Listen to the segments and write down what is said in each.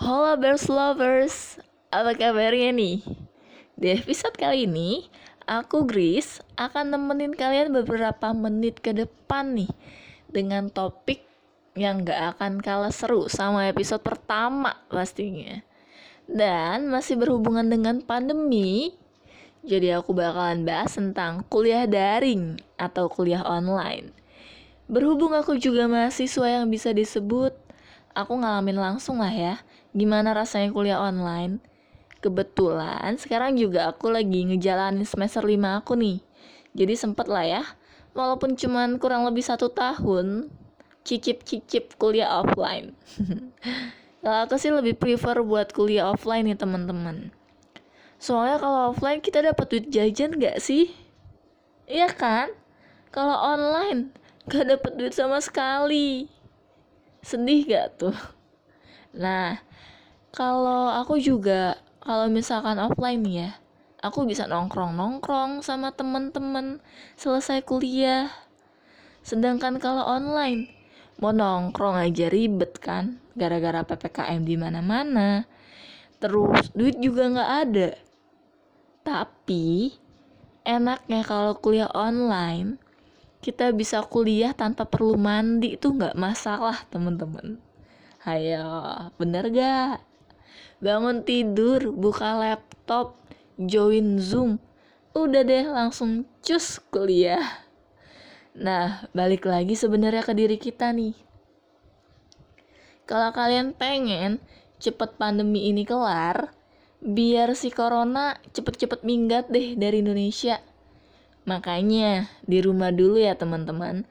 Halo Bears Lovers, apa kabarnya nih? Di episode kali ini, aku Gris akan nemenin kalian beberapa menit ke depan nih Dengan topik yang gak akan kalah seru sama episode pertama pastinya Dan masih berhubungan dengan pandemi Jadi aku bakalan bahas tentang kuliah daring atau kuliah online Berhubung aku juga mahasiswa yang bisa disebut aku ngalamin langsung lah ya gimana rasanya kuliah online. Kebetulan sekarang juga aku lagi ngejalanin semester 5 aku nih. Jadi sempet lah ya, walaupun cuman kurang lebih satu tahun, cicip-cicip kuliah offline. kalau aku sih lebih prefer buat kuliah offline nih teman-teman. Soalnya kalau offline kita dapat duit jajan gak sih? Iya kan? Kalau online gak dapet duit sama sekali sedih gak tuh? Nah kalau aku juga kalau misalkan offline ya aku bisa nongkrong nongkrong sama temen-temen selesai kuliah. Sedangkan kalau online mau nongkrong aja ribet kan gara-gara ppkm di mana-mana. Terus duit juga nggak ada. Tapi enaknya kalau kuliah online kita bisa kuliah tanpa perlu mandi itu nggak masalah teman-teman Hayo, bener gak? Bangun tidur, buka laptop, join Zoom, udah deh langsung cus kuliah. Nah, balik lagi sebenarnya ke diri kita nih. Kalau kalian pengen cepet pandemi ini kelar, biar si corona cepet-cepet minggat deh dari Indonesia Makanya di rumah dulu ya teman-teman.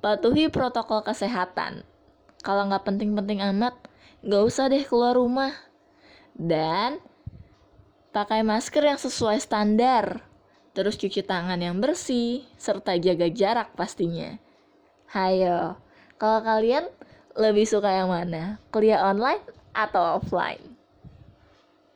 Patuhi protokol kesehatan. Kalau nggak penting-penting amat, nggak usah deh keluar rumah. Dan pakai masker yang sesuai standar. Terus cuci tangan yang bersih, serta jaga jarak pastinya. Hayo, kalau kalian lebih suka yang mana? Kuliah online atau offline?